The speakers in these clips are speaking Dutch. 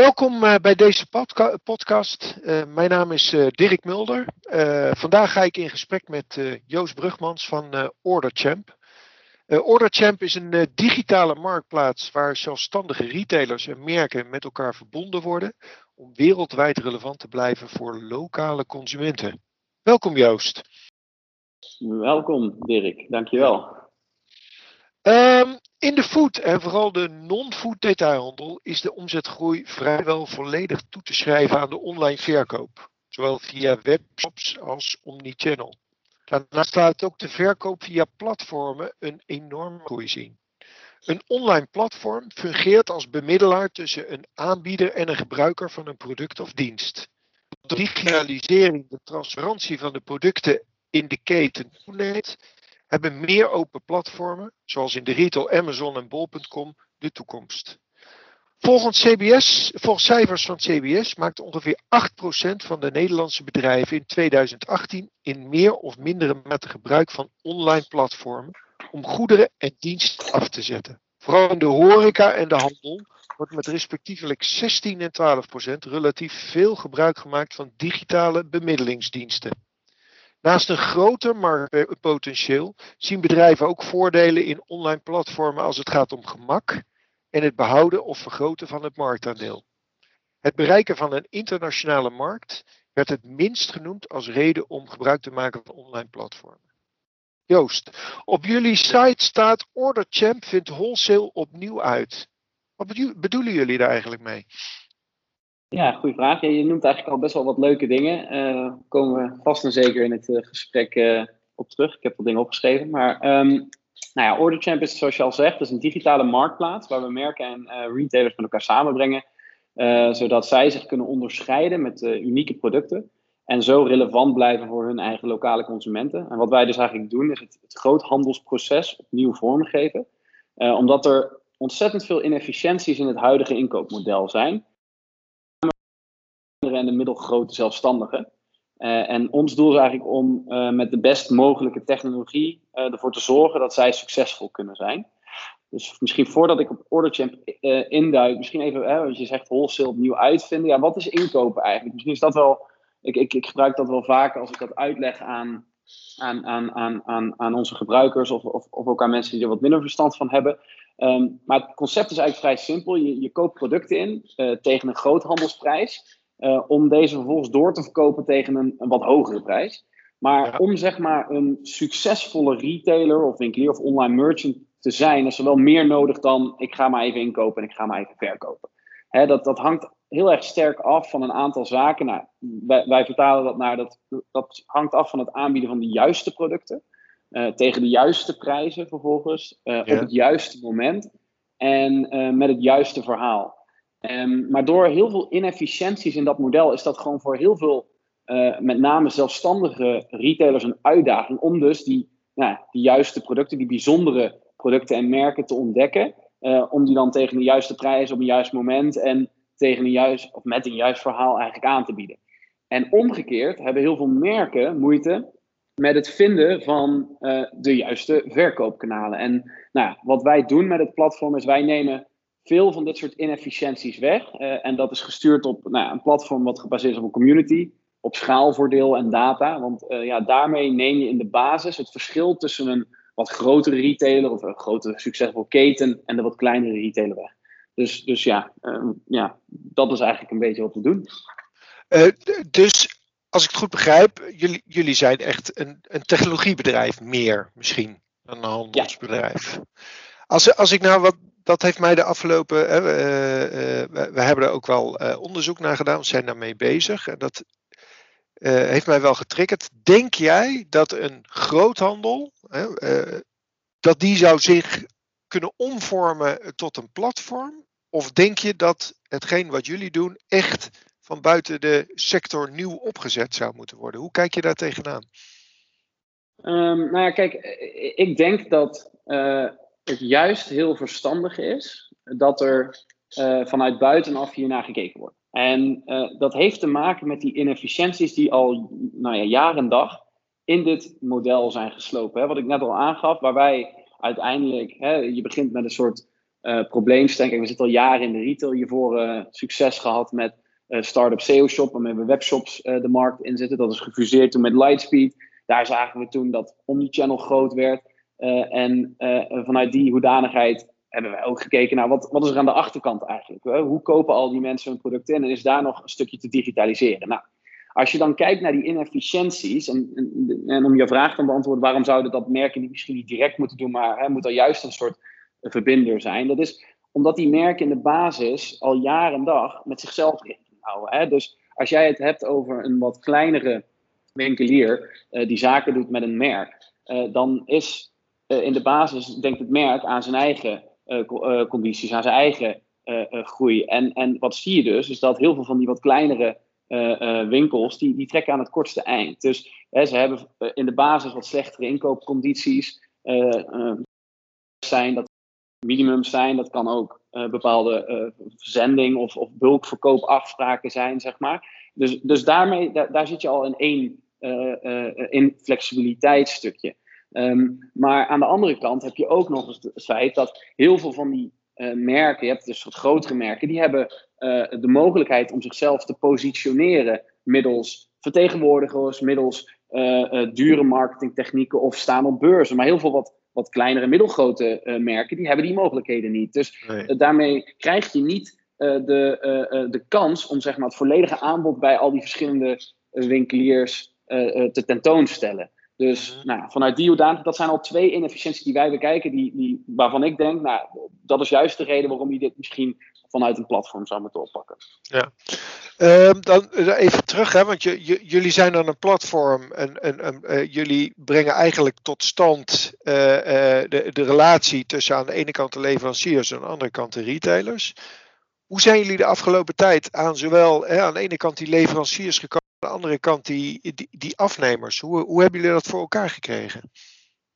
welkom uh, bij deze podca podcast. Uh, mijn naam is uh, Dirk Mulder. vandaag ga ik in gesprek met Joost Brugmans van OrderChamp. OrderChamp is een digitale marktplaats waar zelfstandige retailers en merken met elkaar verbonden worden om wereldwijd relevant te blijven voor lokale consumenten. Welkom Joost. Welkom Dirk, dankjewel. Um, in de food en vooral de non-food detailhandel is de omzetgroei vrijwel volledig toe te schrijven aan de online verkoop, zowel via webshops als omnichannel. Daarnaast laat ook de verkoop via platformen een enorme groei zien. Een online platform fungeert als bemiddelaar tussen een aanbieder en een gebruiker van een product of dienst. De digitalisering, de transparantie van de producten in de keten toeneemt, hebben meer open platformen, zoals in de retail Amazon en Bol.com, de toekomst. Volgens, CBS, volgens cijfers van CBS maakte ongeveer 8% van de Nederlandse bedrijven in 2018 in meer of mindere mate gebruik van online platformen om goederen en diensten af te zetten. Vooral in de horeca en de handel wordt met respectievelijk 16 en 12% relatief veel gebruik gemaakt van digitale bemiddelingsdiensten. Naast een groter marktpotentieel zien bedrijven ook voordelen in online platformen als het gaat om gemak en het behouden of vergroten van het marktaandeel. Het bereiken van een internationale markt werd het minst genoemd als reden om gebruik te maken van online platformen. Joost, op jullie site staat OrderChamp vindt wholesale opnieuw uit. Wat bedoelen jullie daar eigenlijk mee? Ja, goede vraag. je noemt eigenlijk al best wel wat leuke dingen. Uh, komen we vast en zeker in het uh, gesprek uh, op terug. Ik heb wat dingen opgeschreven. Maar um, nou ja, OrderChamp is zoals je al zegt, is een digitale marktplaats waar we merken en retailers met elkaar samenbrengen. zodat zij zich kunnen onderscheiden met unieke producten. En zo relevant blijven voor hun eigen lokale consumenten. En wat wij dus eigenlijk doen, is het, het groothandelsproces opnieuw vormgeven. omdat er ontzettend veel inefficiënties in het huidige inkoopmodel zijn en de middelgrote zelfstandigen. Uh, en ons doel is eigenlijk om uh, met de best mogelijke technologie uh, ervoor te zorgen dat zij succesvol kunnen zijn. Dus misschien voordat ik op OrderChamp induik, misschien even, hè, je zegt wholesale opnieuw uitvinden. Ja, wat is inkopen eigenlijk? Misschien is dat wel, ik, ik, ik gebruik dat wel vaker als ik dat uitleg aan, aan, aan, aan, aan, aan onze gebruikers of, of, of ook aan mensen die er wat minder verstand van hebben. Um, maar het concept is eigenlijk vrij simpel. Je, je koopt producten in tegen een groothandelsprijs. Uh, om deze vervolgens door te verkopen tegen een, een wat hogere prijs. Maar om zeg maar een succesvolle retailer of winkelier of online merchant te zijn, is er wel meer nodig dan ik ga maar even inkopen en ik ga maar even verkopen. Hè, dat, dat hangt heel erg sterk af van een aantal zaken. Nou, wij, wij vertalen dat naar dat, dat hangt af van het aanbieden van de juiste producten. Uh, tegen de juiste prijzen vervolgens, uh, ja. op het juiste moment en met het juiste verhaal. Um, maar door heel veel inefficiënties in dat model is dat gewoon voor heel veel, uh, met name zelfstandige retailers, een uitdaging om dus die, nou, die juiste producten, die bijzondere producten en merken te ontdekken. Uh, om die dan tegen de juiste prijs op een juist moment en tegen een juist, of met een juist verhaal eigenlijk aan te bieden. En omgekeerd hebben heel veel merken moeite met het vinden van uh, de juiste verkoopkanalen. En nou, wat wij doen met het platform is wij nemen veel van dit soort inefficiënties weg. Uh, en dat is gestuurd op nou, een platform wat gebaseerd is op een community, op schaalvoordeel en data. Want uh, ja, daarmee neem je in de basis het verschil tussen een wat grotere retailer of een grote succesvol keten en de wat kleinere retailer weg. Dus, dus ja, uh, ja, dat is eigenlijk een beetje wat we doen. dus als ik het goed begrijp, jullie, jullie zijn echt een, een technologiebedrijf meer misschien dan een handelsbedrijf. Ja. Als, als ik nou wat dat heeft mij de afgelopen. Uh, uh, we, hebben er ook wel uh, onderzoek naar gedaan, we zijn daarmee bezig. En dat heeft mij wel getriggerd. Denk jij dat een groothandel, dat die zou zich kunnen omvormen tot een platform? Of denk je dat hetgeen wat jullie doen echt van buiten de sector nieuw opgezet zou moeten worden? Hoe kijk je daar tegenaan? Um, nou ja, kijk, ik denk dat het juist heel verstandig is dat er uh, vanuit buitenaf hiernaar gekeken wordt. En uh, dat heeft te maken met die inefficiënties die al nou ja, jaar en dag in dit model zijn geslopen. Hè? Wat ik net al aangaf, waar wij uiteindelijk, hè, je begint met een soort probleemstelling. we zitten al jaren in de retail hiervoor succes gehad met start-up SEO-shop, waarmee we webshops de markt inzetten. Dat is gefuseerd toen met Lightspeed. Daar zagen we toen dat omnichannel groot werd. En vanuit die hoedanigheid hebben wij ook gekeken naar wat, wat is er aan de achterkant eigenlijk? Hoe kopen al die mensen hun producten in en is daar nog een stukje te digitaliseren? Nou, als je dan kijkt naar die inefficiënties, en, en, om je vraag te beantwoorden, waarom zouden dat merken niet misschien niet direct moeten doen, maar hè, moet er juist een soort verbinder zijn? Dat is omdat die merken in de basis al jaren en dag met zichzelf rekening houden. Hè? Dus als jij het hebt over een wat kleinere winkelier uh, die zaken doet met een merk, dan is in de basis, denkt het merk aan zijn eigen condities, aan zijn eigen groei. En, en wat zie je dus, is dat heel veel van die wat kleinere uh, winkels, die, die trekken aan het kortste eind. Dus hè, ze hebben eh, in de basis wat slechtere inkoopcondities. zijn, dat minimum zijn, dat kan ook bepaalde verzending of, of bulkverkoopafspraken zijn, zeg maar. Dus, dus daarmee, daar, zit je al in één in flexibiliteitsstukje. Um, maar aan de andere kant heb je ook nog eens het feit dat heel veel van die uh, merken, je hebt dus wat grotere merken, die hebben uh, de mogelijkheid om zichzelf te positioneren middels vertegenwoordigers, middels uh, dure marketingtechnieken of staan op beurzen. Maar heel veel wat, wat kleinere, middelgrote merken, die hebben die mogelijkheden niet. Dus daarmee krijg je niet de, de kans om zeg maar, het volledige aanbod bij al die verschillende winkeliers te tentoonstellen. Dus mhm. nou, vanuit die hoedanigheid, dat zijn al twee inefficiënties die wij bekijken, die, die, waarvan ik denk, nou, dat is juist de reden waarom je dit misschien vanuit een platform zou moeten oppakken. Ja, um, dan even terug, hè, want je, jullie zijn dan een platform en, en, uh, jullie brengen eigenlijk tot stand uh, de, de relatie tussen aan de ene kant de leveranciers en aan de andere kant de retailers. Hoe zijn jullie de afgelopen tijd aan zowel hè, aan de ene kant die leveranciers gekomen? De andere kant die, die, afnemers. Hoe, hoe hebben jullie dat voor elkaar gekregen?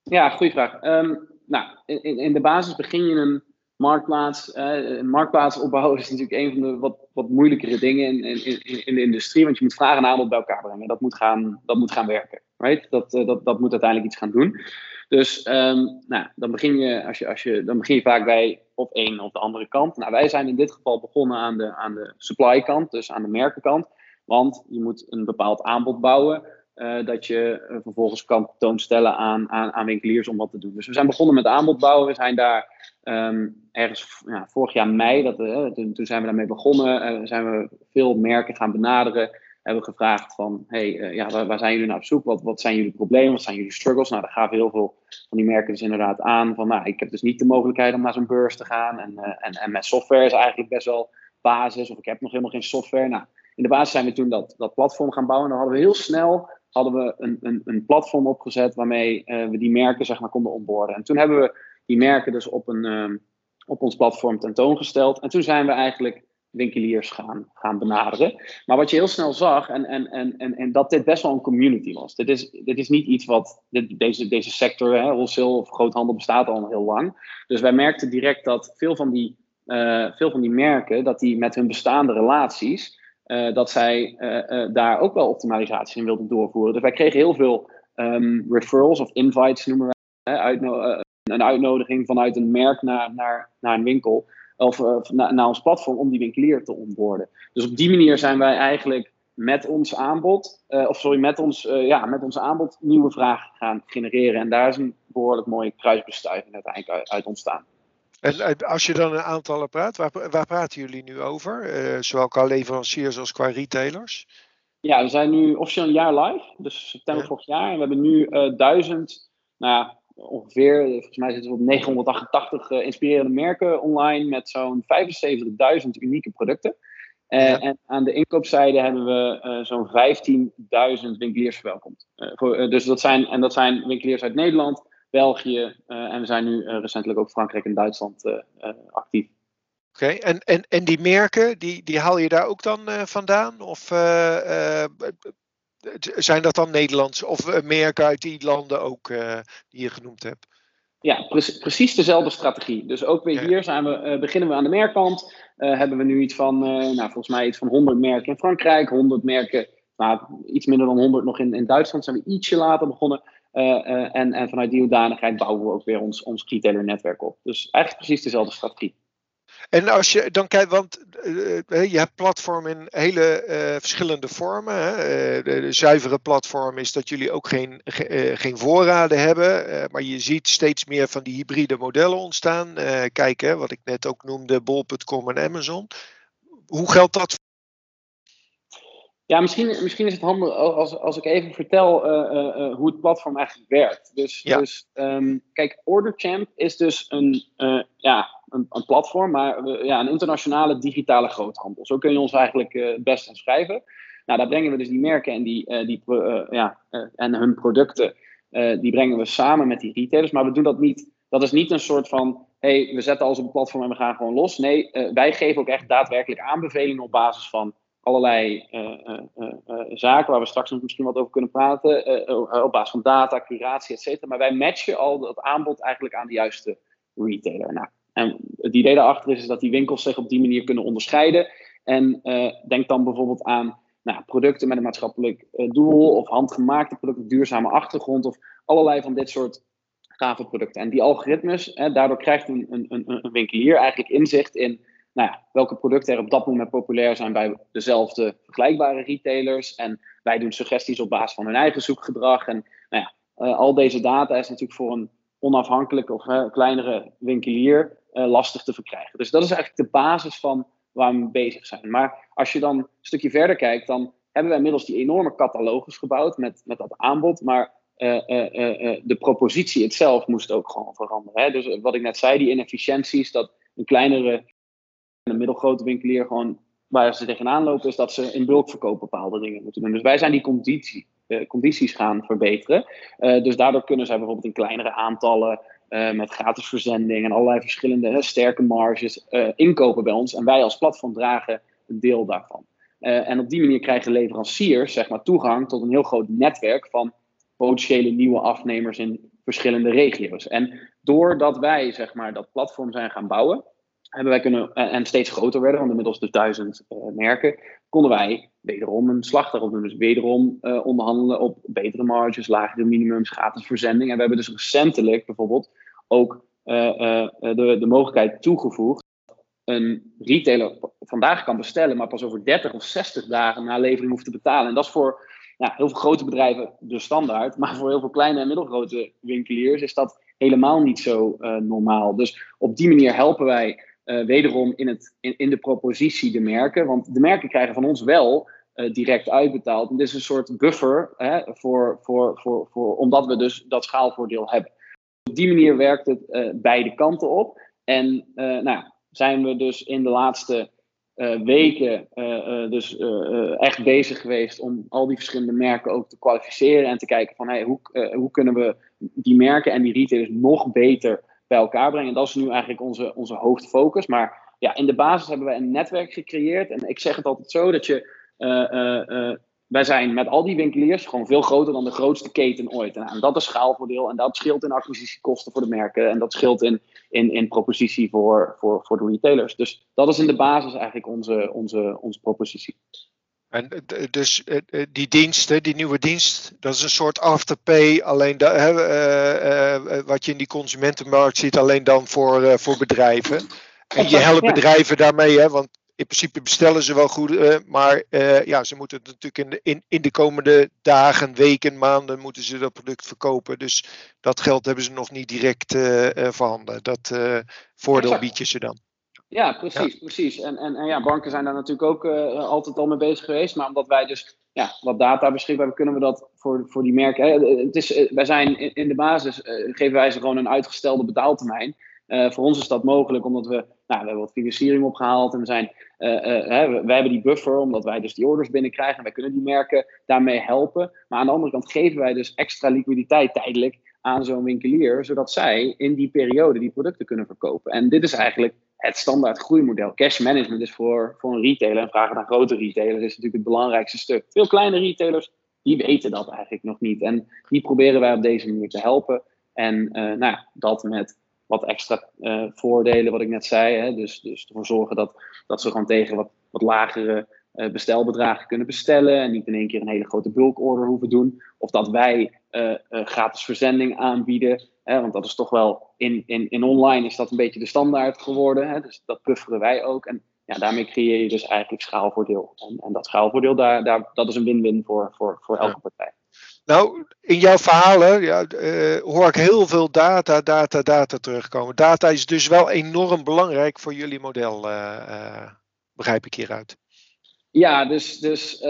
Ja, goede vraag. Um, nou, in, in de basis begin je een marktplaats. Uh, een marktplaats opbouwen is natuurlijk een van de wat, wat moeilijkere dingen in, in, in de industrie. Want je moet vragen en aanbod bij elkaar brengen. Dat moet gaan, dat moet gaan werken. Right? Dat, uh, dat, dat moet uiteindelijk iets gaan doen. Dus um, nou, dan, begin je, als je, als je, dan begin je vaak bij op één of de andere kant. Nou, wij zijn in dit geval begonnen aan de, aan de supply kant, dus aan de merkenkant. Want je moet een bepaald aanbod bouwen. Uh, dat je uh, vervolgens kan toonstellen aan, aan, winkeliers om wat te doen. Dus we zijn begonnen met aanbod bouwen. We zijn daar um, ergens ja, vorig jaar mei, dat, uh, toen, zijn we daarmee begonnen. zijn we veel merken gaan benaderen. Hebben gevraagd van, hey, ja, waar, waar, zijn jullie naar op zoek? Wat, wat zijn jullie problemen? Wat zijn jullie struggles? Nou, daar gaven heel veel van die merken dus inderdaad aan. Van, nou, ik heb dus niet de mogelijkheid om naar zo'n beurs te gaan. En, en, en met software is eigenlijk best wel basis. Of ik heb nog helemaal geen software. Nou, in de basis zijn we toen dat, dat platform gaan bouwen. En dan hadden we heel snel hadden we een, een, een platform opgezet waarmee uh, we die merken zeg maar, konden onboorden. En toen hebben we die merken dus op, een, uh, op ons platform tentoongesteld. En toen zijn we eigenlijk winkeliers gaan, gaan benaderen. Maar wat je heel snel zag, en, en, en, en, en dat dit best wel een community was. Dit is, dit is niet iets wat, deze, deze sector, hè, wholesale of groothandel bestaat al heel lang. Dus wij merkten direct dat veel van die, uh, veel van die merken, dat die met hun bestaande relaties uh, dat zij uh, daar ook wel optimalisaties in wilden doorvoeren. Dus wij kregen heel veel um, referrals of invites noemen wij. Uitno een uitnodiging vanuit een merk naar, naar, naar een winkel. Of naar, ons platform om die winkelier te onboorden. Dus op die manier zijn wij eigenlijk met ons aanbod, of sorry, met ons, ja, met ons aanbod nieuwe vragen gaan genereren. En daar is een behoorlijk mooie kruisbestuiving uiteindelijk uit ontstaan. En als je dan een aantallen praat, waar, waar praten jullie nu over? Uh, zowel qua leveranciers als qua retailers? Ja, we zijn nu officieel een jaar live, dus september vorig jaar. En we hebben nu uh, duizend, nou ja, ongeveer, volgens mij zitten we op 988 uh, eh, inspirerende merken online met zo'n 75.000 unieke producten. Ja. En aan de inkoopzijde hebben we zo'n 15.000 winkeliers verwelkomd. Voor, dus dat zijn, en dat zijn winkeliers uit Nederland, België uh, en we zijn nu uh, recentelijk ook Frankrijk en Duitsland uh, actief. Oké, okay. en, en, en die merken, die, die haal je daar ook dan vandaan? Of zijn dat dan Nederlands of merken uit die landen ook die je genoemd hebt? Ja, pre precies dezelfde strategie. Dus ook weer hier zijn we, beginnen we aan de merkkant. hebben we nu iets van, nou, volgens mij iets van 100 merken in Frankrijk, 100 merken, nou, iets minder dan 100 nog in, in Duitsland. Zijn we ietsje later begonnen. En, en vanuit die hoedanigheid bouwen we ook weer ons, ons retailer netwerk op. Dus eigenlijk precies dezelfde strategie. En als je dan kijkt, want uh, je hebt platform in hele verschillende vormen. Hè? De, zuivere platform is dat jullie ook geen, ge, geen voorraden hebben. maar je ziet steeds meer van die hybride modellen ontstaan. kijk, hè, wat ik net ook noemde, bol.com en Amazon. Hoe geldt dat ja, misschien, misschien is het handig als, als ik even vertel uh, uh, hoe het platform eigenlijk werkt. Dus, ja. dus um, kijk, OrderChamp is dus een, uh, ja, een, een, platform, maar ja, een internationale digitale groothandel. Zo kun je ons eigenlijk het best omschrijven. Nou, daar brengen we dus die merken en, die, die, ja, en hun producten, die brengen we samen met die retailers. Maar we doen dat niet, dat is niet een soort van, hey, we zetten alles op een platform en we gaan gewoon los. Nee, wij geven ook echt daadwerkelijk aanbevelingen op basis van allerlei uh, uh, zaken waar we straks nog misschien wat over kunnen praten. op basis van data, curatie, et cetera. Maar wij matchen al dat aanbod eigenlijk aan de juiste retailer. Nou, en het idee daarachter is, is dat die winkels zich op die manier kunnen onderscheiden. En denk dan bijvoorbeeld aan nou, producten met een maatschappelijk doel of handgemaakte producten, duurzame achtergrond of allerlei van dit soort gave producten. En die algoritmes, daardoor krijgt een, een, een winkelier eigenlijk inzicht in nou ja, welke producten er op dat moment populair zijn bij dezelfde vergelijkbare retailers. En wij doen suggesties op basis van hun eigen zoekgedrag. En nou ja, uh, al deze data is natuurlijk voor een onafhankelijke of uh, kleinere winkelier uh, lastig te verkrijgen. Dus dat is eigenlijk de basis van waar we mee bezig zijn. Maar als je dan een stukje verder kijkt, dan hebben we inmiddels die enorme catalogus gebouwd met, met dat aanbod. Maar de propositie itself moest ook gewoon veranderen. Hè? Dus wat ik net zei, die inefficiënties, dat een kleinere een middelgrote winkelier gewoon waar ze tegenaan lopen, is dat ze in bulk verkoop bepaalde dingen moeten doen. Dus wij zijn die conditie, uh, condities gaan verbeteren. Uh, dus daardoor kunnen zij bijvoorbeeld in kleinere aantallen uh, met gratis verzending en allerlei verschillende sterke marges inkopen bij ons. En wij als platform dragen een deel daarvan. en op die manier krijgen leveranciers zeg maar, toegang tot een heel groot netwerk van potentiële nieuwe afnemers in verschillende regio's. En doordat wij zeg maar, dat platform zijn gaan bouwen, hebben wij kunnen, en steeds groter werden, want inmiddels dus duizend uh, merken, konden wij wederom een slag daarop doen. Dus wederom uh, onderhandelen op betere marges, lagere minimums, gratis verzending. En we hebben dus recentelijk bijvoorbeeld ook de, de mogelijkheid toegevoegd een retailer vandaag kan bestellen, maar pas over 30 of 60 dagen na levering hoeft te betalen. En dat is voor heel veel grote bedrijven de standaard, maar voor heel veel kleine en middelgrote winkeliers is dat helemaal niet zo normaal. Dus op die manier helpen wij uh, wederom in, het, in, de propositie de merken. Want de merken krijgen van ons wel uh, direct uitbetaald. En dit is een soort buffer hè, voor, voor, voor, voor, omdat we dus dat schaalvoordeel hebben. Op die manier werkt het uh, beide kanten op. En nou, zijn we dus in de laatste weken dus echt bezig geweest om al die verschillende merken ook te kwalificeren en te kijken van hoe, hoe kunnen we die merken en die retailers nog beter elkaar brengen. En dat is nu eigenlijk onze, onze hoofdfocus. Maar ja, in de basis hebben we een netwerk gecreëerd. En ik zeg het altijd zo dat je. Uh, uh, wij zijn met al die winkeliers gewoon veel groter dan de grootste keten ooit. En, dat is schaalvoordeel. En dat scheelt in acquisitiekosten voor de merken. En dat scheelt in, in, in propositie voor, voor, voor de retailers. Dus dat is in de basis eigenlijk onze, onze, onze propositie. En dus die dienst, die nieuwe dienst, dat is een soort afterpay, alleen uh, uh, wat je in die consumentenmarkt ziet, alleen dan voor, uh, voor bedrijven. En je helpt bedrijven daarmee, hè, want in principe bestellen ze wel goed, maar ja, ze moeten het natuurlijk in de, in, in de komende dagen, weken, maanden moeten ze dat product verkopen. Dus dat geld hebben ze nog niet direct voorhanden. Dat voordeel bied je ze dan. Ja, precies, precies. En, en, en ja, banken zijn daar natuurlijk ook uh, altijd al mee bezig geweest. Maar omdat wij dus ja, wat data beschikbaar hebben, kunnen we dat voor, voor die merken. Hè, het is, eh, wij zijn in, in de basis, uh, geven wij ze gewoon een uitgestelde betaaltermijn. Uh, voor ons is dat mogelijk omdat we, nou, we hebben wat financiering opgehaald en we zijn, hè, wij hebben die buffer omdat wij dus die orders binnenkrijgen en wij kunnen die merken daarmee helpen. Maar aan de andere kant geven wij dus extra liquiditeit tijdelijk aan zo'n winkelier, zodat zij in die periode die producten kunnen verkopen. En dit is eigenlijk het standaard groeimodel. Cash management is voor, voor een retailer, en vragen naar grote retailers, is natuurlijk het belangrijkste stuk. Veel kleine retailers, die weten dat eigenlijk nog niet. En die proberen wij op deze manier te helpen. En uh, nou ja, dat met wat extra uh, voordelen, wat ik net zei. Hè? Dus, dus ervoor zorgen dat, dat ze gewoon tegen wat, wat lagere uh, bestelbedragen kunnen bestellen. En niet in één keer een hele grote bulkorder hoeven doen. Of dat wij gratis verzending aanbieden. Hè, want dat is toch wel in, in, in online is dat een beetje de standaard geworden. Hè, dus dat pufferen wij ook. En ja, daarmee creëer je dus eigenlijk schaalvoordeel. En, en dat schaalvoordeel, daar, daar, dat is een win-win voor, voor, voor elke partij. Nou, in jouw verhalen ja, uh, hoor ik heel veel data, data, data terugkomen. Data is dus wel enorm belangrijk voor jullie model, uh, uh, begrijp ik hieruit. Ja, dus, dus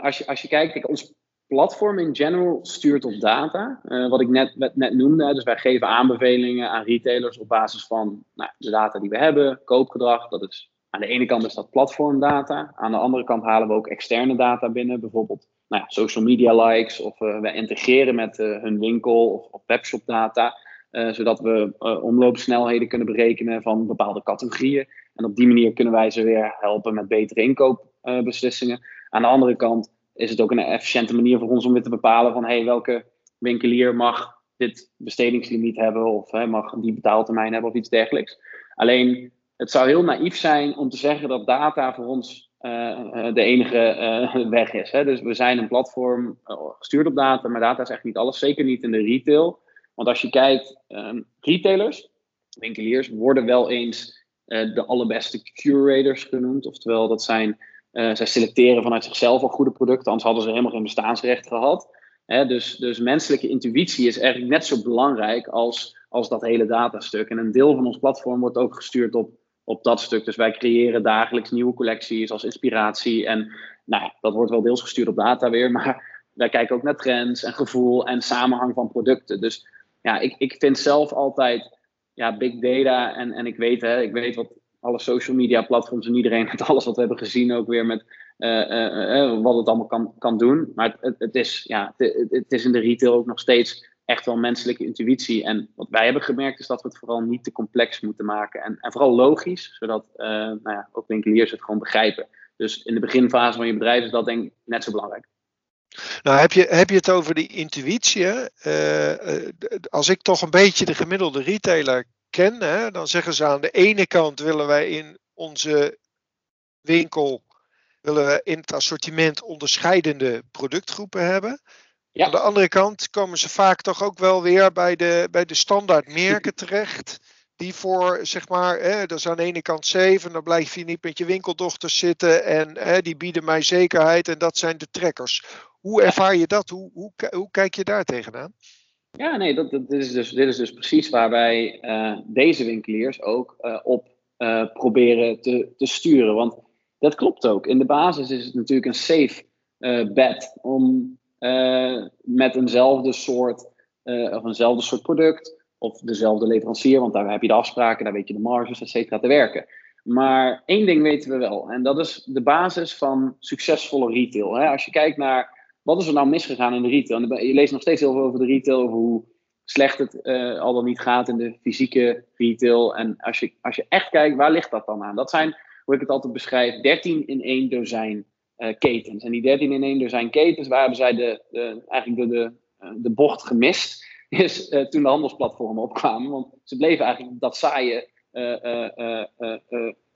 als, je, als je kijkt, ons platform in general stuurt op data. wat ik net, net noemde, dus wij geven aanbevelingen aan retailers op basis van nou, de data die we hebben, koopgedrag, dat is aan de ene kant is dat platformdata. Aan de andere kant halen we ook externe data binnen. Bijvoorbeeld nou social media likes. Of uh, we integreren met uh, hun winkel of, of webshop data. Zodat we omloopsnelheden kunnen berekenen van bepaalde categorieën. En op die manier kunnen wij ze weer helpen met betere inkoopbeslissingen. Aan de andere kant is het ook een efficiënte manier voor ons om weer te bepalen van hey, welke winkelier mag dit bestedingslimiet hebben of mag die betaaltermijn hebben of iets dergelijks. Alleen het zou heel naïef zijn om te zeggen dat data voor ons uh, de enige uh, weg is. Hè? Dus we zijn een platform gestuurd op data, maar data is echt niet alles. Zeker niet in de retail. Want als je kijkt, um, retailers, winkeliers, worden wel eens de allerbeste curators genoemd. Oftewel, dat zijn, zij selecteren vanuit zichzelf al goede producten, anders hadden ze helemaal geen bestaansrecht gehad. Hè? Dus, dus menselijke intuïtie is eigenlijk net zo belangrijk als, als dat hele datastuk. En een deel van ons platform wordt ook gestuurd op op dat stuk. Dus wij creëren dagelijks nieuwe collecties als inspiratie. En nou dat wordt wel deels gestuurd op data weer, maar wij kijken ook naar trends en gevoel en samenhang van producten. Dus ja, ik, ik vind zelf altijd ja, big data en, en ik weet, hè, ik weet wat alle social media platforms en iedereen met alles wat we hebben gezien ook weer met uh, uh, wat het allemaal kan, kan doen. Maar het, het, is, ja, het, het, is in de retail ook nog steeds echt wel menselijke intuïtie. En wat wij hebben gemerkt is dat we het vooral niet te complex moeten maken. En, en vooral logisch, zodat nou ja, ook winkeliers het gewoon begrijpen. Dus in de beginfase van je bedrijf is dat denk ik net zo belangrijk. Nou, heb je, heb je het over die intuïtie? Als ik toch een beetje de gemiddelde retailer ken, hè, dan zeggen ze aan de ene kant willen wij in onze winkel willen we in het assortiment onderscheidende productgroepen hebben. Ja. Aan de andere kant komen ze vaak toch ook wel weer bij de, bij de standaard merken terecht. Die voor, zeg maar, hè, dat is aan de ene kant safe en dan blijf je niet met je winkeldochters zitten en hè, die bieden mij zekerheid en dat zijn de trekkers. Hoe ervaar je dat? Hoe, hoe, hoe kijk je daar tegenaan? Ja, nee, dat, dat, dit, is dus, dit is dus precies waar wij uh, deze winkeliers ook uh, op uh, proberen te, te sturen. Want dat klopt ook. In de basis is het natuurlijk een safe bet om met eenzelfde soort, of eenzelfde soort product of dezelfde leverancier, want daar heb je de afspraken, daar weet je de marges, et cetera, te werken. Maar één ding weten we wel, en dat is de basis van succesvolle retail. Hè? Als je kijkt naar wat is er nou misgegaan in de retail, en je leest nog steeds heel veel over de retail, over hoe slecht het uh, al dan niet gaat in de fysieke retail. En als je, als je echt kijkt, waar ligt dat dan aan? Dat zijn, hoe ik het altijd beschrijf, 13 in één dozijn uh, ketens. En die 13 in 1 zijn ketens, waar hebben zij de, eigenlijk de, de, eh, de bocht gemist, is toen de handelsplatformen opkwamen. Want ze bleven eigenlijk dat saaie,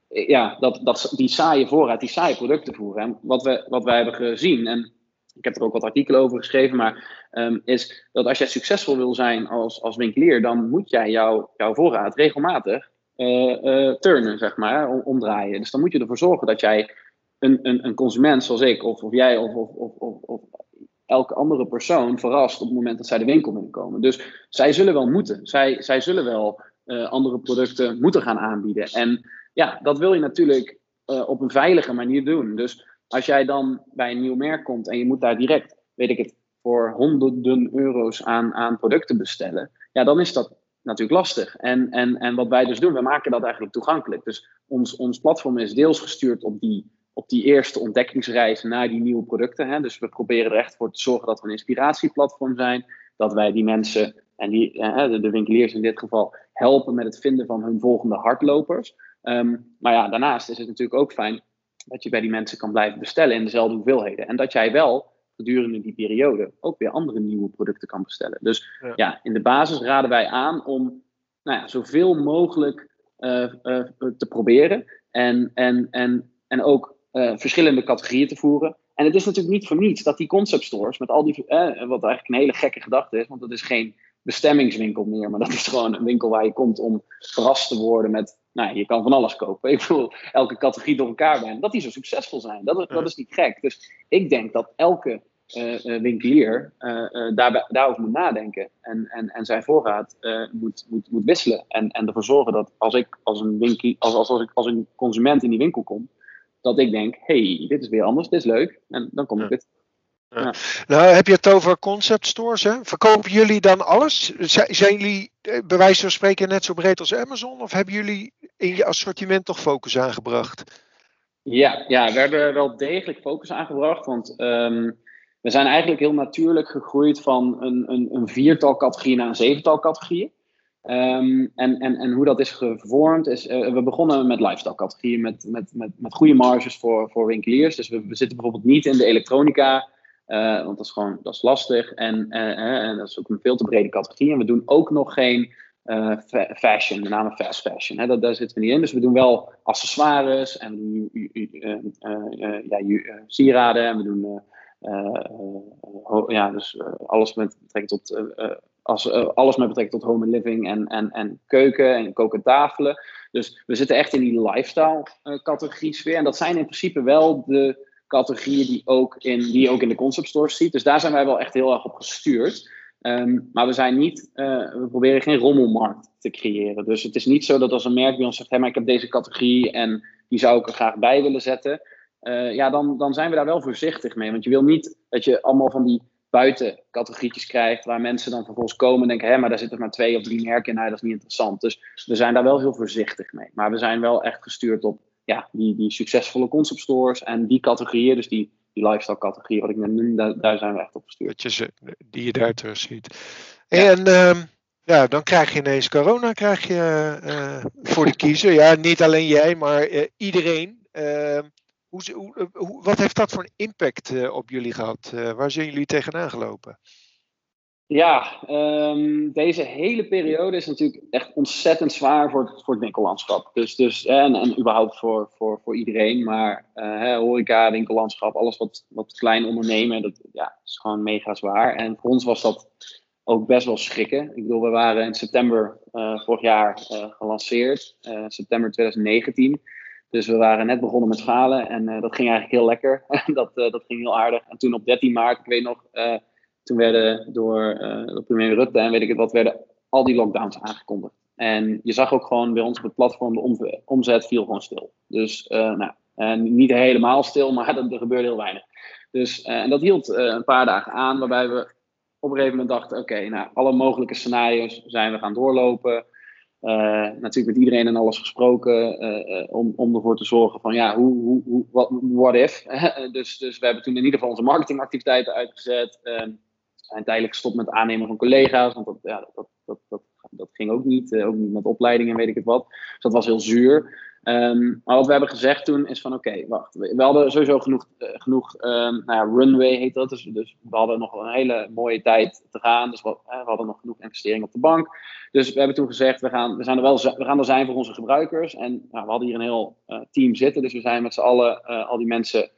ja, dat, dat, die saaie voorraad, die saaie producten voeren. En wat, we, wat wij hebben gezien, en ik heb er ook wat artikelen over geschreven, maar um, is dat als jij succesvol wil zijn als, als winkelier, dan moet jij jouw jouw voorraad regelmatig turnen, zeg maar, omdraaien. Dus dan moet je ervoor zorgen dat jij een, een, een consument zoals ik, of, of jij, of, of, of, of, elke andere persoon verrast op het moment dat zij de winkel binnenkomen. Dus zij zullen wel moeten. Zij, zij zullen wel uh, andere producten moeten gaan aanbieden. En ja, dat wil je natuurlijk op een veilige manier doen. Dus als jij dan bij een nieuw merk komt en je moet daar direct, weet ik het, voor honderden euro's aan, aan producten bestellen, ja, dan is dat natuurlijk lastig. En, en, en wat wij dus doen, we maken dat eigenlijk toegankelijk. Dus ons, ons platform is deels gestuurd op die op die eerste ontdekkingsreis naar die nieuwe producten. Hè. Dus we proberen er echt voor te zorgen dat we een inspiratieplatform zijn. Dat wij die mensen, en die, eh, de winkeliers in dit geval, helpen met het vinden van hun volgende hardlopers. Um, maar ja, daarnaast is het natuurlijk ook fijn dat je bij die mensen kan blijven bestellen in dezelfde hoeveelheden. En dat jij wel gedurende die periode ook weer andere nieuwe producten kan bestellen. Dus ja, in de basis raden wij aan om nou ja, zoveel mogelijk uh, uh, te proberen. En, en, en, en ook uh, verschillende categorieën te voeren. En het is natuurlijk niet voor niets dat die concept stores met al die, wat eigenlijk een hele gekke gedachte is, want dat is geen bestemmingswinkel meer, maar dat is gewoon een winkel waar je komt om verrast te worden met, nou, je kan van alles kopen. Ik bedoel, elke categorie door elkaar brengen, dat die zo succesvol zijn. Dat, dat is niet gek. Dus ik denk dat elke uh, winkelier uh, daar, daarover moet nadenken en, en, en zijn voorraad moet, moet, moet wisselen. En, en ervoor zorgen dat als ik als een, winkel, als, als, als, ik als een consument in die winkel kom, dat ik denk, hey, dit is weer anders, dit is leuk. En dan kom ik het. Ja. Nou, heb je het over concept stores? Hè? Verkopen jullie dan alles? Zijn jullie bij wijze van spreken net zo breed als Amazon? Of hebben jullie in je assortiment toch focus aangebracht? Ja, ja we hebben wel degelijk focus aangebracht. Want um, we zijn eigenlijk heel natuurlijk gegroeid van een, een, een viertal categorieën naar een zevental categorieën. Um, en, en, en hoe dat is gevormd is, uh, we begonnen met lifestyle categorieën met, met, met, met goede marges voor, voor winkeliers. Dus we, we zitten bijvoorbeeld niet in de elektronica, uh, want dat is gewoon dat is lastig en, uh, en dat is ook een veel te brede categorie. En we doen ook nog geen fashion, met name fast fashion. Hè, dat, daar zitten we niet in. Dus we doen wel accessoires en we doen ja, sieraden en we doen uh, ja, dus alles met betrekking tot, als, alles met betrekking tot home living en, en, en keuken en koken tafelen. Dus we zitten echt in die lifestyle categorie sfeer. En dat zijn in principe wel de categorieën die, ook in, die je ook in de concept stores ziet. Dus daar zijn wij wel echt heel erg op gestuurd. Um, maar we zijn niet, uh, we proberen geen rommelmarkt te creëren. Dus het is niet zo dat als een merk bij ons zegt, hey, maar ik heb deze categorie en die zou ik er graag bij willen zetten. Uh, ja, dan, dan zijn we daar wel voorzichtig mee. Want je wil niet dat je allemaal van die buitencategorietjes krijgt, waar mensen dan vervolgens komen en denken, hé, maar daar zitten maar twee of drie merken in, nou, dat is niet interessant. Dus we zijn daar wel heel voorzichtig mee. Maar we zijn wel echt gestuurd op ja, die, die succesvolle concept stores en die categorieën, dus die, die lifestyle categorie wat ik net daar, daar zijn we echt op gestuurd. Dat je die je daar terug ziet. En ja. Um, ja, dan krijg je ineens corona krijg je, uh, voor de kiezer. Ja, niet alleen jij, maar uh, iedereen. Uh, hoe, hoe, hoe, wat heeft dat voor een impact op jullie gehad? waar zijn jullie tegenaan gelopen? Ja, um, deze hele periode is natuurlijk echt ontzettend zwaar voor het, voor het winkellandschap. Dus, dus, en, en überhaupt voor, voor, voor iedereen. Maar uh, horeca, winkellandschap, alles wat, wat klein ondernemen, dat ja, is gewoon mega zwaar. En voor ons was dat ook best wel schrikken. Ik bedoel, we waren in september uh, vorig jaar gelanceerd, september 2019. Dus we waren net begonnen met schalen en dat ging eigenlijk heel lekker. dat, dat ging heel aardig. En toen op 13 maart, ik weet nog toen werden door uh, premier Rutte en weet ik het wat, werden al die lockdowns aangekondigd. En je zag ook gewoon bij ons op het platform, de omzet viel gewoon stil. Dus uh, nou, en niet helemaal stil, maar er, gebeurde heel weinig. Dus, uh, en dat hield een paar dagen aan, waarbij we op een gegeven moment dachten: oké, nou, alle mogelijke scenario's zijn we gaan doorlopen. Natuurlijk met iedereen en alles gesproken om, om ervoor te zorgen van ja, hoe, hoe, hoe what, if. dus, dus we hebben toen in ieder geval onze marketingactiviteiten uitgezet. Zijn tijdelijk gestopt met aannemen van collega's. Want dat, ja, dat, dat, dat, dat ging ook niet. Uh, ook niet met opleidingen en weet ik het wat. Dus dat was heel zuur. Um, maar wat we hebben gezegd toen is van oké, wacht. We, hadden sowieso genoeg, uh, genoeg um, nou ja, runway heet dat. Dus, dus, we hadden nog een hele mooie tijd te gaan. Dus we, uh, we, hadden nog genoeg investeringen op de bank. Dus we hebben toen gezegd, we gaan, we zijn er, wel, we gaan er zijn voor onze gebruikers. En nou, we hadden hier een heel team zitten. Dus we zijn met z'n allen al die mensen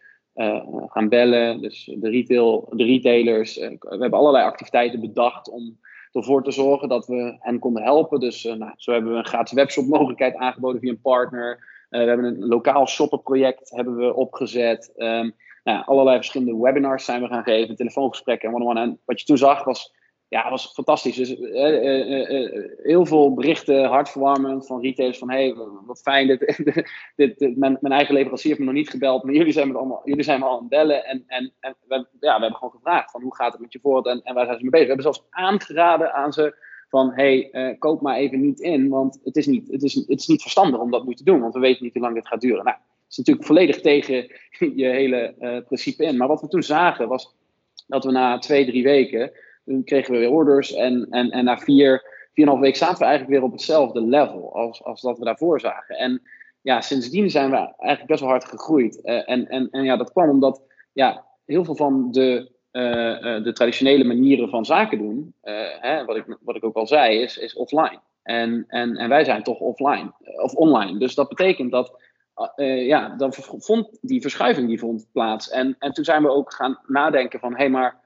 gaan bellen. Dus de, retail, de retailers. Uh, we hebben allerlei activiteiten bedacht om ervoor te zorgen dat we hen konden helpen. Dus nou, zo hebben we een gratis webshop mogelijkheid aangeboden via een partner. we hebben een lokaal shoppenproject hebben we opgezet. Um, nou, allerlei verschillende webinars zijn we gaan geven, telefoongesprekken en one-on-one. En wat je toen zag was ja, was fantastisch. Dus uh, uh, uh, heel veel berichten, hartverwarmend van retailers van hey, wat fijn, dit, dit, dit, mijn, mijn, eigen leverancier heeft me nog niet gebeld, maar jullie zijn me, allemaal, jullie zijn me al aan het bellen. En, en, en we, ja, we hebben gewoon gevraagd van hoe gaat het met je voort en, en waar zijn ze mee bezig. We hebben zelfs aangeraden aan ze van hey, koop maar even niet in, want het is niet, het, is, het is niet verstandig om dat nu te doen, want we weten niet hoe lang dit gaat duren. Nou, dat is natuurlijk volledig tegen je hele principe in. Maar wat we toen zagen was dat we na twee, drie weken toen kregen we weer orders. En, en, en na vier, vier en half week zaten we eigenlijk weer op hetzelfde level als, als dat we daarvoor zagen. En ja, sindsdien zijn we eigenlijk best wel hard gegroeid. Uh, en, en, en ja, dat kwam omdat ja, heel veel van de, uh, uh, de traditionele manieren van zaken doen, hè, wat, ik, wat ik ook al zei, is, is offline. En, en, en wij zijn toch offline of online. Dus dat betekent dat ja, dan vond die verschuiving die vond plaats. En, en toen zijn we ook gaan nadenken van, hé, hey, maar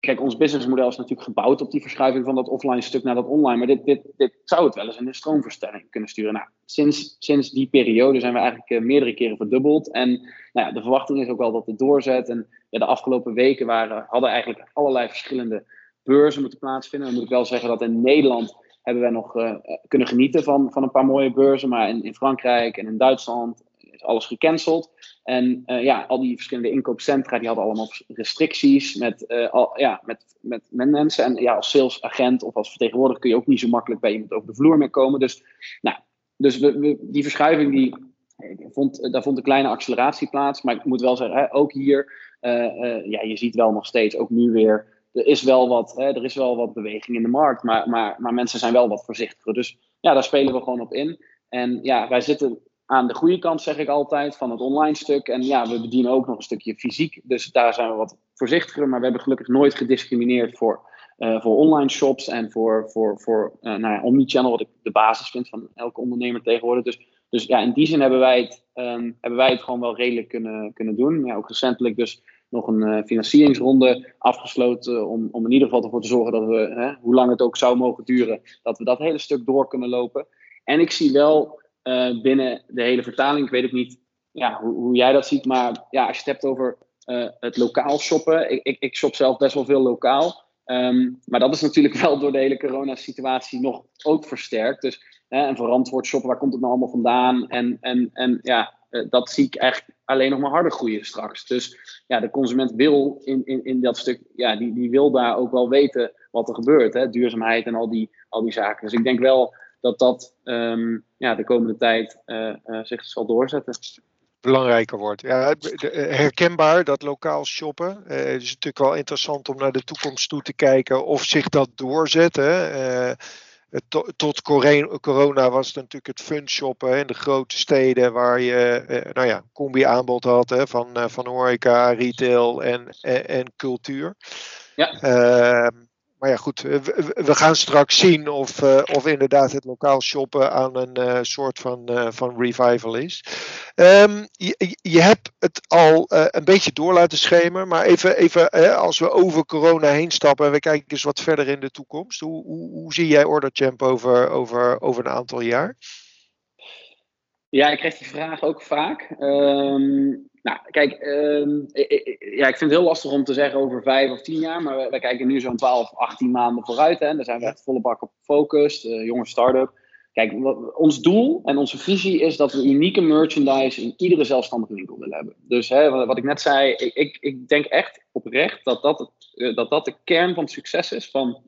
Kijk, ons businessmodel is natuurlijk gebouwd op die verschuiving van dat offline stuk naar dat online. Maar dit, dit, dit zou het wel eens in een stroomverstelling kunnen sturen. Nou, sinds, sinds die periode zijn we eigenlijk uh, meerdere keren verdubbeld. En nou ja, de verwachting is ook wel dat het doorzet. En ja, de afgelopen weken waren, hadden eigenlijk allerlei verschillende beurzen moeten plaatsvinden. Dan moet ik wel zeggen dat in Nederland hebben wij nog uh, kunnen genieten van, van een paar mooie beurzen. Maar in, in Frankrijk en in Duitsland is alles gecanceld. En uh, ja, al die verschillende inkoopcentra die hadden allemaal restricties met, uh, al, ja, met, met, met, mensen. En ja, als salesagent of als vertegenwoordiger kun je ook niet zo makkelijk bij iemand over de vloer mee komen. Dus, nou, dus we, die verschuiving, die, vond, daar vond een kleine acceleratie plaats. Maar ik moet wel zeggen, hè, ook hier, ja, je ziet wel nog steeds, ook nu weer, er is wel wat, hè, er is wel wat beweging in de markt. Maar, maar, maar mensen zijn wel wat voorzichtiger. Dus ja, daar spelen we gewoon op in. En ja, wij zitten aan de goede kant, zeg ik altijd, van het online stuk. En ja, we bedienen ook nog een stukje fysiek. Dus daar zijn we wat voorzichtiger. Maar we hebben gelukkig nooit gediscrimineerd voor, uh, voor online shops en voor, voor, voor uh, nou omnichannel, wat ik de basis vind van elke ondernemer tegenwoordig. Dus, dus ja, in die zin hebben wij het, um, hebben wij het gewoon wel redelijk kunnen, kunnen doen. Ja, ook recentelijk dus nog een uh, financieringsronde afgesloten om, om in ieder geval ervoor te zorgen dat we, hè, hoe lang het ook zou mogen duren, dat we dat hele stuk door kunnen lopen. En ik zie wel uh, binnen de hele vertaling. Ik weet ook niet ja, hoe, hoe, jij dat ziet, maar ja, als je het hebt over uh, het lokaal shoppen. Ik, ik, ik shop zelf best wel veel lokaal. Um, maar dat is natuurlijk wel door de hele coronasituatie nog ook versterkt. Dus hè, en verantwoord shoppen, waar komt het nou allemaal vandaan? En, en, en ja, uh, dat zie ik echt alleen nog maar harder groeien straks. Dus ja, de consument wil in, in, in dat stuk, ja, die, die wil daar ook wel weten wat er gebeurt. Hè? Duurzaamheid en al die, al die zaken. Dus ik denk wel dat dat um, ja, de komende tijd uh, uh, zich zal doorzetten. Belangrijker wordt. Ja, herkenbaar dat lokaal shoppen. Uh, het is natuurlijk wel interessant om naar de toekomst toe te kijken of zich dat doorzet. To, tot corona was het natuurlijk het fun shoppen in de grote steden waar je nou ja, combi aanbod had hè, van, van horeca, retail en, en, en cultuur. Ja. Maar ja, goed, we, gaan straks zien of, uh, of inderdaad het lokaal shoppen aan een uh, soort van, uh, van revival is. Um, je, je, hebt het al een beetje door laten schemen, maar even, even als we over corona heen stappen en we kijken eens wat verder in de toekomst. Hoe, hoe, hoe zie jij Orderchamp over, over, over een aantal jaar? Ja, ik krijg die vraag ook vaak. Um, nou, kijk, uh, ja, ik vind het heel lastig om te zeggen over vijf of tien jaar, maar wij, kijken nu zo'n 12, 18 maanden vooruit. Hè, en daar zijn we echt volle bak op gefocust, uh, jonge start-up. Kijk, ons doel en onze visie is dat we unieke merchandise in iedere zelfstandige winkel willen hebben. Dus hè, wat ik net zei, ik, ik, ik denk echt oprecht dat dat, het, eh, dat dat de kern van het succes is van,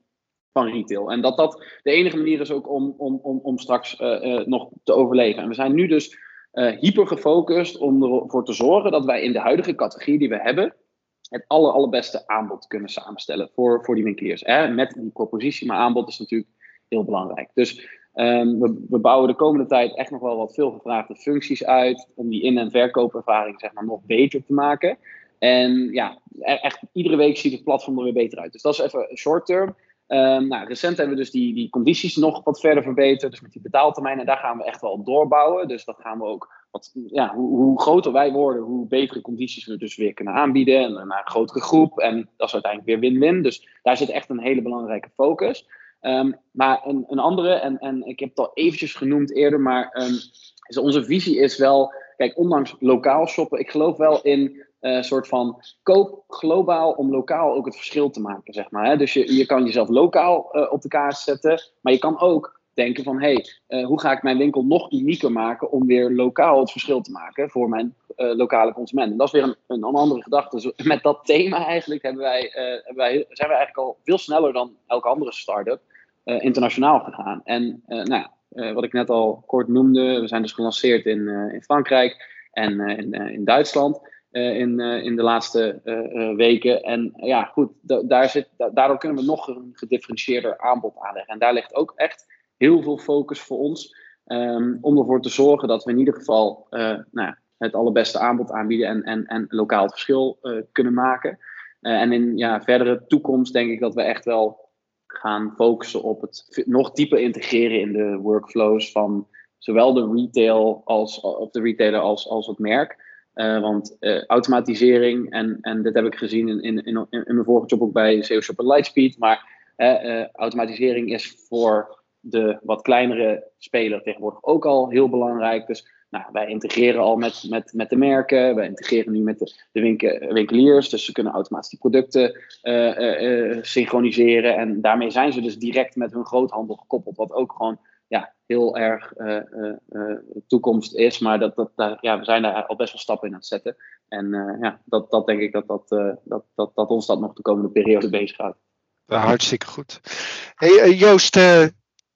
van retail. En dat dat de enige manier is ook om, om, om, om straks uh, uh, nog te overleven. En we zijn nu dus uh, hyper gefocust om ervoor te zorgen dat wij in de huidige categorie die we hebben, het aller, allerbeste aanbod kunnen samenstellen voor, voor die winkeliers. Hè? Met die propositie, maar aanbod is natuurlijk heel belangrijk. Dus um, we, we, bouwen de komende tijd echt nog wel wat veel gevraagde functies uit om die in- en verkoopervaring zeg maar, nog beter te maken. En ja, e-, echt iedere week ziet het platform er weer beter uit. Dus dat is even short term. Um, nou, recent hebben we dus die, die condities nog wat verder verbeterd. Dus met die betaaltermijnen, daar gaan we echt wel doorbouwen. Dus dat gaan we ook, wat, ja, hoe, hoe, groter wij worden, hoe betere condities we dus weer kunnen aanbieden. En naar een grotere groep. En dat is uiteindelijk weer win-win. Dus daar zit echt een hele belangrijke focus. Um, maar een, een andere, en, en ik heb het al eventjes genoemd eerder, maar is onze visie is wel, kijk, ondanks lokaal shoppen, ik geloof wel in uh, soort van koop globaal om lokaal ook het verschil te maken, zeg maar. Hè? Dus je, je kan jezelf lokaal uh, op de kaart zetten, maar je kan ook denken van, hé, hey, uh, hoe ga ik mijn winkel nog unieker maken om weer lokaal het verschil te maken voor mijn lokale consument. En dat is weer een, een, andere gedachte. Dus met dat thema eigenlijk hebben wij, wij, zijn we eigenlijk al veel sneller dan elke andere start-up internationaal gegaan. En nou, wat ik net al kort noemde, we zijn dus gelanceerd in, in Frankrijk en in, in Duitsland. Uh, in, uh, in de laatste uh, weken. En ja, goed, daar zit, daardoor kunnen we nog een gedifferentieerder aanbod aanleggen. En daar ligt ook echt heel veel focus voor ons. Um, om ervoor te zorgen dat we in ieder geval nou, het allerbeste aanbod aanbieden en, en, en lokaal verschil kunnen maken. en in ja, verdere toekomst denk ik dat we echt wel gaan focussen op het nog dieper integreren in de workflows van zowel de retail als, of de retailer als, als het merk. Want automatisering, en, en dit heb ik gezien in, in, in, in mijn vorige job ook bij SEO Shop Lightspeed, maar automatisering is voor de wat kleinere speler tegenwoordig ook al heel belangrijk. Dus nou, wij integreren al met, met, met de merken, wij integreren nu met de, de winkel, winkeliers, dus ze kunnen automatisch die producten synchroniseren. En daarmee zijn ze dus direct met hun groothandel gekoppeld, wat ook gewoon ja, heel erg toekomst is. Maar dat, dat, ja, we zijn daar al best wel stappen in aan het zetten. En ja, dat, dat denk ik dat, dat, dat, dat, dat ons dat nog de komende periode bezig gaat. Hartstikke goed. Hey, Joost,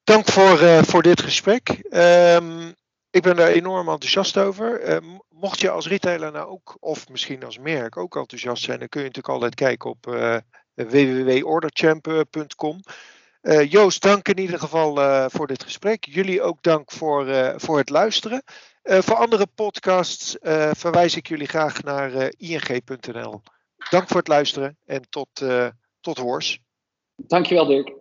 dank voor, voor dit gesprek. Um, ik ben daar enorm enthousiast over. Mocht je als retailer nou ook, of misschien als merk ook enthousiast zijn, dan kun je natuurlijk altijd kijken op uh, www.orderchamp.com. Uh, Joost, dank in ieder geval voor dit gesprek. Jullie ook dank voor, voor het luisteren. voor andere podcasts verwijs ik jullie graag naar ing.nl. Dank voor het luisteren en tot, tot hoors. Dankjewel Dirk.